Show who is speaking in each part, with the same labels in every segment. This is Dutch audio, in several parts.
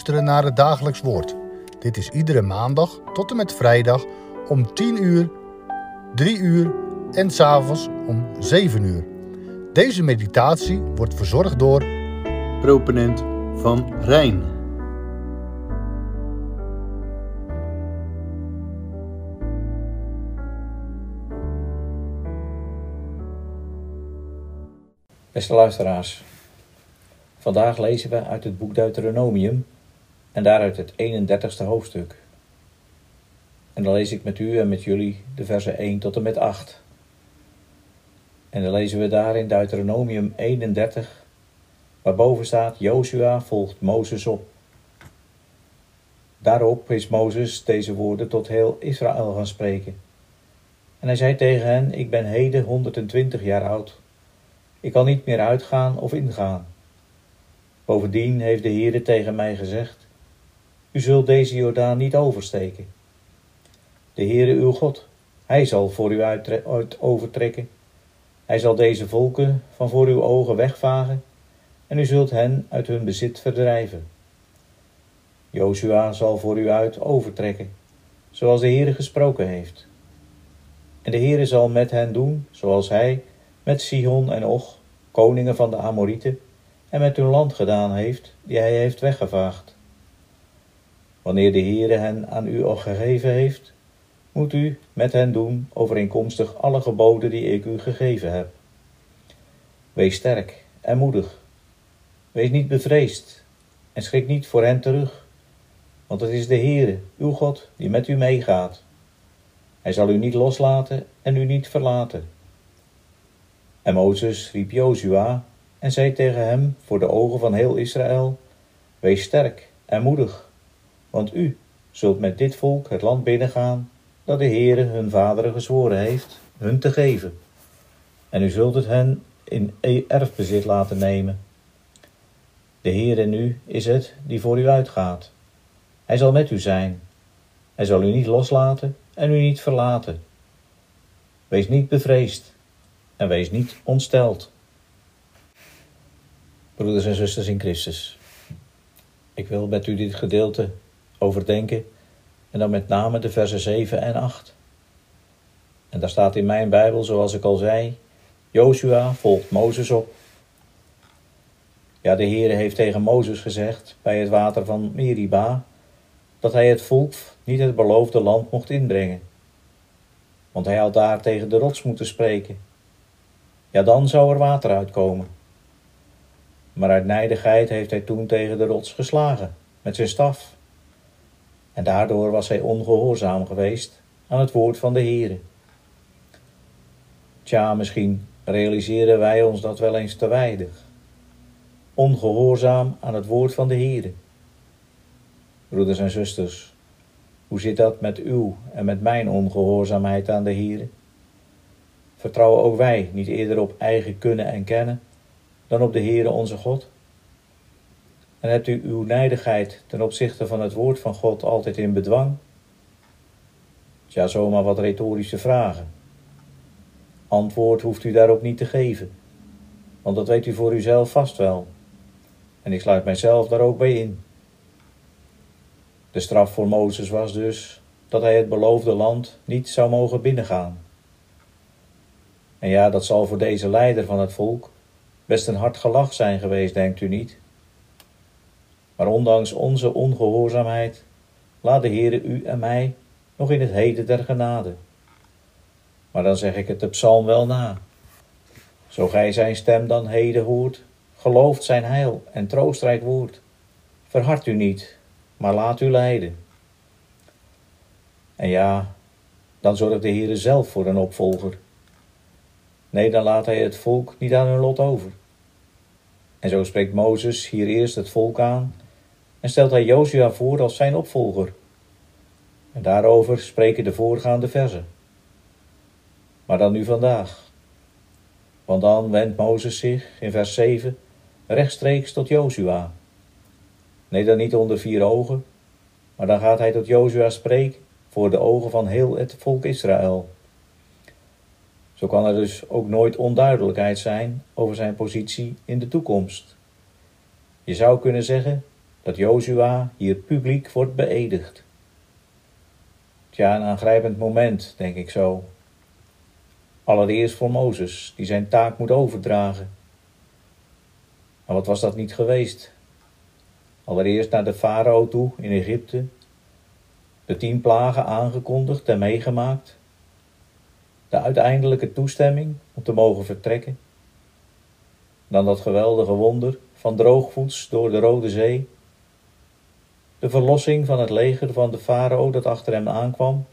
Speaker 1: luisteren naar het dagelijks woord. Dit is iedere maandag tot en met vrijdag om 10 uur, 3 uur en s'avonds om 7 uur. Deze meditatie wordt verzorgd door
Speaker 2: proponent van Rijn.
Speaker 3: Beste luisteraars, vandaag lezen we uit het boek Deuteronomium en daaruit het 31ste hoofdstuk. En dan lees ik met u en met jullie de versen 1 tot en met 8. En dan lezen we daar in Deuteronomium 31, waarboven staat: Jozua volgt Mozes op. Daarop is Mozes deze woorden tot heel Israël gaan spreken. En hij zei tegen hen: Ik ben heden 120 jaar oud. Ik kan niet meer uitgaan of ingaan. Bovendien heeft de Heere tegen mij gezegd: U zult deze Jordaan niet oversteken. De Heere uw God, hij zal voor u uit overtrekken. Hij zal deze volken van voor uw ogen wegvagen en u zult hen uit hun bezit verdrijven. Jozua zal voor u uit overtrekken, zoals de Heere gesproken heeft. En de Heere zal met hen doen, zoals hij met Sihon en Och, koningen van de Amorieten, en met hun land gedaan heeft, die hij heeft weggevaagd. Wanneer de Heere hen aan u al gegeven heeft, moet u met hen doen overeenkomstig alle geboden die ik u gegeven heb. Wees sterk en moedig. Wees niet bevreesd en schrik niet voor hen terug, want het is de Heere, uw God, die met u meegaat. Hij zal u niet loslaten en u niet verlaten. En Mozes riep Jozua en zei tegen hem voor de ogen van heel Israël: Wees sterk en moedig, want u zult met dit volk het land binnengaan dat de Heere hun vaderen gezworen heeft hun te geven. En u zult het hen in erfbezit laten nemen. De Heere nu is het die voor u uitgaat. Hij zal met u zijn. Hij zal u niet loslaten en u niet verlaten. Wees niet bevreesd en wees niet ontsteld. Broeders en zusters in Christus, ik wil met u dit gedeelte overdenken en dan met name de versen 7 en 8. En daar staat in mijn Bijbel, zoals ik al zei, Joshua volgt Mozes op. Ja, de Heere heeft tegen Mozes gezegd bij het water van Meriba dat hij het volk niet het beloofde land mocht inbrengen. Want hij had daar tegen de rots moeten spreken ja, dan zou er water uitkomen. Maar uit nijdigheid heeft hij toen tegen de rots geslagen met zijn staf. En daardoor was hij ongehoorzaam geweest aan het woord van de Heere. Tja, misschien realiseren wij ons dat wel eens te weinig. Ongehoorzaam aan het woord van de Heere. Broeders en zusters, hoe zit dat met uw en met mijn ongehoorzaamheid aan de Heere? vertrouwen ook wij niet eerder op eigen kunnen en kennen dan op de Heere onze God? En hebt u uw nijdigheid ten opzichte van het woord van God altijd in bedwang? Tja, zomaar wat retorische vragen. Antwoord hoeft u daarop niet te geven, want dat weet u voor uzelf vast wel. En ik sluit mijzelf daar ook bij in. De straf voor Mozes was dus dat hij het beloofde land niet zou mogen binnengaan. En ja, dat zal voor deze leider van het volk best een hard gelach zijn geweest, denkt u niet? Maar ondanks onze ongehoorzaamheid laat de Heere u en mij nog in het heden der genade. Maar dan zeg ik het de psalm wel na. Zo gij zijn stem dan heden hoort, gelooft zijn heil en troostrijk woord. Verhard u niet, maar laat u leiden. En ja, dan zorgt de Heere zelf voor een opvolger Nee, dan laat hij het volk niet aan hun lot over. En zo spreekt Mozes hier eerst het volk aan en stelt hij Jozua voor als zijn opvolger. En daarover spreken de voorgaande verzen. Maar dan nu vandaag. Want dan wendt Mozes zich in vers 7 rechtstreeks tot Jozua. Nee, dan niet onder vier ogen, maar dan gaat hij tot Jozua spreken voor de ogen van heel het volk Israël. Zo kan er dus ook nooit onduidelijkheid zijn over zijn positie in de toekomst. Je zou kunnen zeggen dat Jozua hier publiek wordt beëdigd. Tja, een aangrijpend moment, denk ik zo. Allereerst voor Mozes, die zijn taak moet overdragen. Maar wat was dat niet geweest? Allereerst naar de farao toe in Egypte, de tien plagen aangekondigd en meegemaakt, de uiteindelijke toestemming om te mogen vertrekken, dan dat geweldige wonder van droogvoets door de Rode Zee, de verlossing van het leger van de farao dat achter hem aankwam,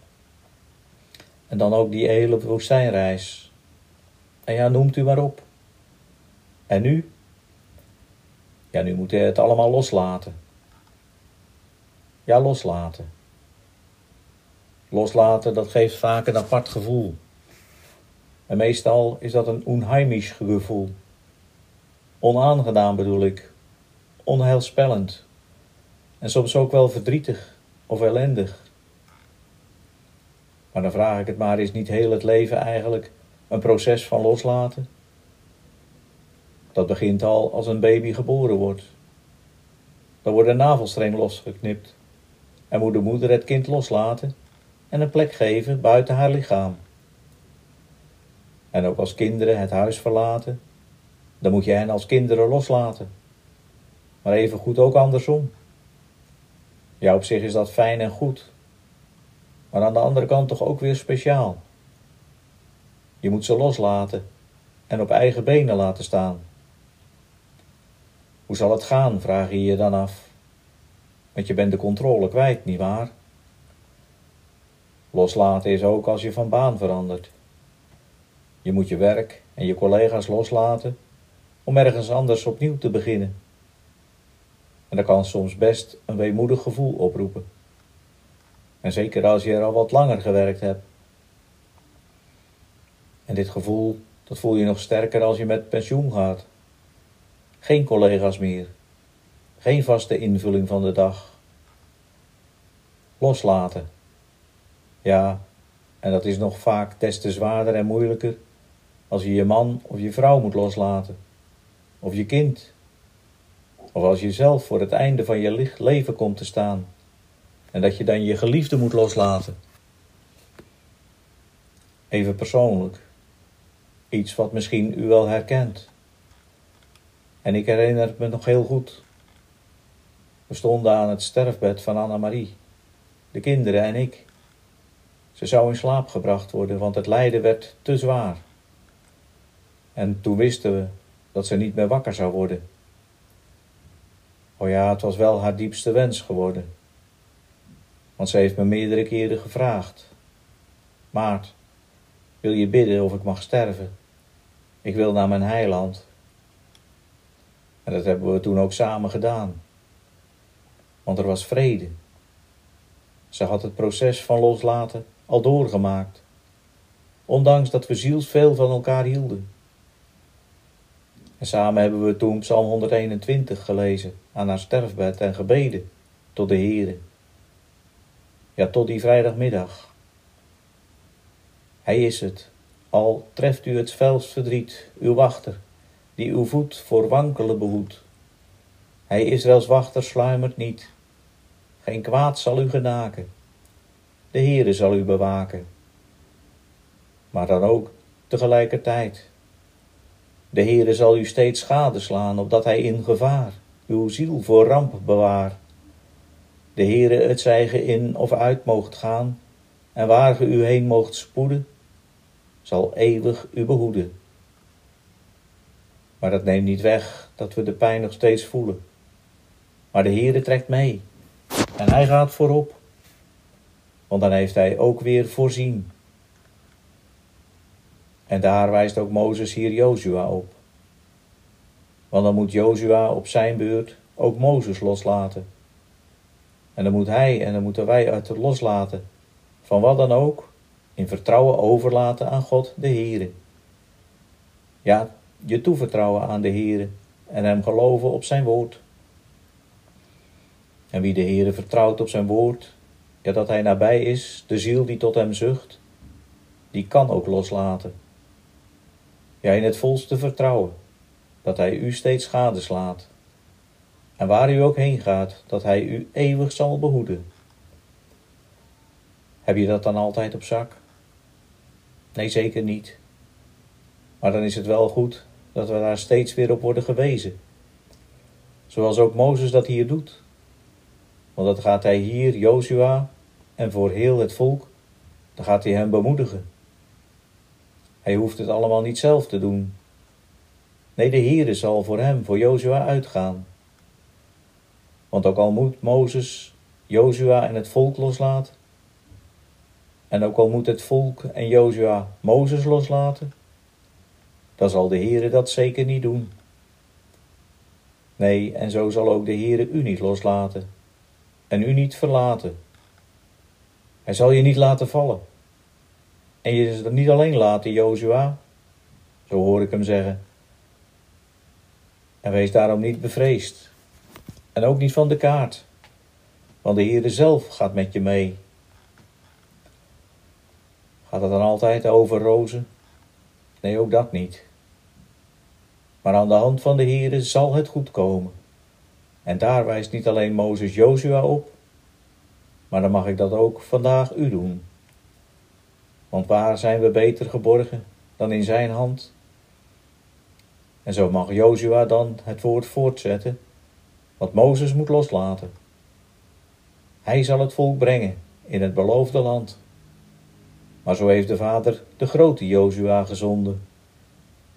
Speaker 3: en dan ook die hele woestijnreis. En ja, noemt u maar op. En nu? Ja, nu moet hij het allemaal loslaten. Ja, loslaten. Loslaten, dat geeft vaak een apart gevoel. En meestal is dat een onheimisch gevoel. Onaangenaam bedoel ik. Onheilspellend. En soms ook wel verdrietig of ellendig. Maar dan vraag ik het maar, is niet heel het leven eigenlijk een proces van loslaten? Dat begint al als een baby geboren wordt. Dan wordt een navelstreng losgeknipt en moet de moeder het kind loslaten en een plek geven buiten haar lichaam. En ook als kinderen het huis verlaten, dan moet je hen als kinderen loslaten. Maar even goed ook andersom. Ja, op zich is dat fijn en goed, maar aan de andere kant toch ook weer speciaal. Je moet ze loslaten en op eigen benen laten staan. Hoe zal het gaan, vraag je je dan af. Want je bent de controle kwijt, nietwaar? Loslaten is ook als je van baan verandert. Je moet je werk en je collega's loslaten om ergens anders opnieuw te beginnen. En dat kan soms best een weemoedig gevoel oproepen. En zeker als je er al wat langer gewerkt hebt. En dit gevoel, dat voel je nog sterker als je met pensioen gaat. Geen collega's meer. Geen vaste invulling van de dag. Loslaten. Ja, en dat is nog vaak des te zwaarder en moeilijker als je je man of je vrouw moet loslaten. Of je kind. Of als je zelf voor het einde van je leven komt te staan. En dat je dan je geliefde moet loslaten. Even persoonlijk. Iets wat misschien u wel herkent. En ik herinner me nog heel goed. We stonden aan het sterfbed van Anna-Marie, de kinderen en ik. Ze zou in slaap gebracht worden, want het lijden werd te zwaar. En toen wisten we dat ze niet meer wakker zou worden. Oh ja, het was wel haar diepste wens geworden. Want ze heeft me meerdere keren gevraagd: Maart, wil je bidden of ik mag sterven? Ik wil naar mijn heiland. En dat hebben we toen ook samen gedaan. Want er was vrede. Ze had het proces van loslaten al doorgemaakt, ondanks dat we zielsveel van elkaar hielden. En samen hebben we toen Psalm 121 gelezen aan haar sterfbed en gebeden tot de Heere. Ja, tot die vrijdagmiddag. Hij is het, al treft u het felst verdriet, uw wachter, die uw voet voor wankelen behoedt. Hij Israëls wachter sluimert niet, geen kwaad zal u genaken, de Heere zal u bewaken. Maar dan ook tegelijkertijd, de Heere zal u steeds schade slaan, opdat hij in gevaar uw ziel voor ramp bewaar. De Heere het zij in of uit moogt gaan, en waar ge u heen moogt spoeden, zal eeuwig u behoeden. Maar dat neemt niet weg dat we de pijn nog steeds voelen. Maar de Heere trekt mee, en hij gaat voorop, want dan heeft hij ook weer voorzien. En daar wijst ook Mozes hier Jozua op. Want dan moet Jozua op zijn beurt ook Mozes loslaten. En dan moet hij en dan moeten wij uit het loslaten. Van wat dan ook, in vertrouwen overlaten aan God de Heere. Ja, je toevertrouwen aan de Heere en hem geloven op zijn woord. En wie de Heere vertrouwt op zijn woord, ja dat hij nabij is, de ziel die tot hem zucht, die kan ook loslaten. Ja, in het volste vertrouwen, dat hij u steeds gadeslaat. En waar u ook heen gaat, dat hij u eeuwig zal behoeden. Heb je dat dan altijd op zak? Nee, zeker niet. Maar dan is het wel goed dat we daar steeds weer op worden gewezen. Zoals ook Mozes dat hier doet. Want dat gaat hij hier, Jozua, en voor heel het volk, dan gaat hij hem bemoedigen. Hij hoeft het allemaal niet zelf te doen. Nee, de Heere zal voor hem, voor Jozua uitgaan. Want ook al moet Mozes Jozua en het volk loslaten, en ook al moet het volk en Jozua Mozes loslaten, dan zal de Heere dat zeker niet doen. Nee, en zo zal ook de Heere u niet loslaten en u niet verlaten. Hij zal je niet laten vallen. En je is er niet alleen laten, Jozua, zo hoor ik hem zeggen. En wees daarom niet bevreesd. En ook niet van de kaart, want de Heere zelf gaat met je mee. Gaat het dan altijd over rozen? Nee, ook dat niet. Maar aan de hand van de Heere zal het goed komen. En daar wijst niet alleen Mozes Jozua op, maar dan mag ik dat ook vandaag u doen. Want waar zijn we beter geborgen dan in zijn hand? En zo mag Jozua dan het woord voortzetten, wat Mozes moet loslaten. Hij zal het volk brengen in het beloofde land. Maar zo heeft de Vader de grote Jozua gezonden,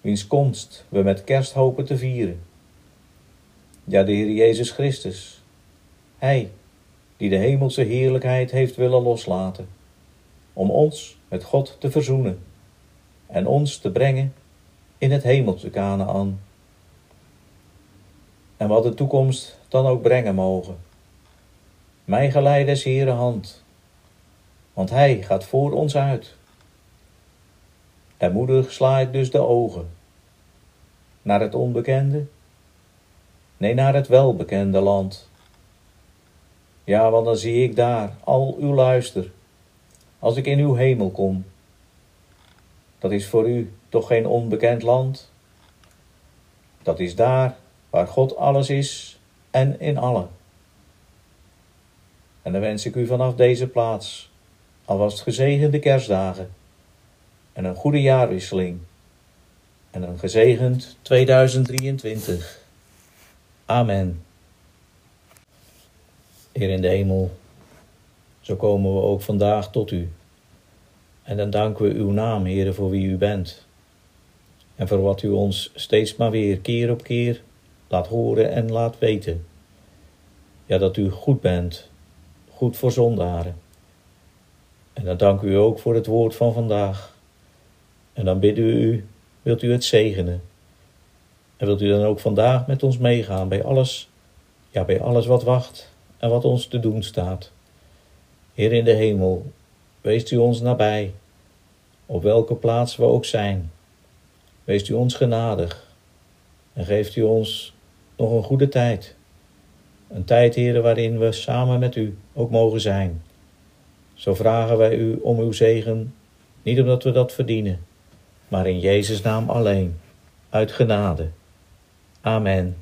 Speaker 3: wiens komst we met kerst hopen te vieren. Ja, de Heer Jezus Christus, Hij die de hemelse heerlijkheid heeft willen loslaten, om ons met God te verzoenen en ons te brengen in het hemelse Kanaan. En wat de toekomst dan ook brengen mogen. Mij geleid des Heere hand, want Hij gaat voor ons uit. En moedig sla ik dus de ogen naar het onbekende, nee, naar het welbekende land. Ja, want dan zie ik daar al uw luister, als ik in uw hemel kom. Dat is voor u toch geen onbekend land? Dat is daar waar God alles is en in allen. En dan wens ik u vanaf deze plaats alvast gezegende kerstdagen en een goede jaarwisseling en een gezegend 2023. Amen. Heer in de hemel, zo komen we ook vandaag tot u. En dan danken we uw naam, Heer, voor wie u bent. En voor wat u ons steeds maar weer keer op keer laat horen en laat weten. Ja, dat u goed bent, goed voor zondaren. En dan dank u ook voor het woord van vandaag. En dan bidden we u, wilt u het zegenen? En wilt u dan ook vandaag met ons meegaan bij alles, ja, bij alles wat wacht en wat ons te doen staat? Heer in de hemel, weest u ons nabij, op welke plaats we ook zijn. Weest u ons genadig en geeft u ons nog een goede tijd. Een tijd, Heer, waarin we samen met u ook mogen zijn. Zo vragen wij u om uw zegen, niet omdat we dat verdienen, maar in Jezus' naam alleen, uit genade. Amen.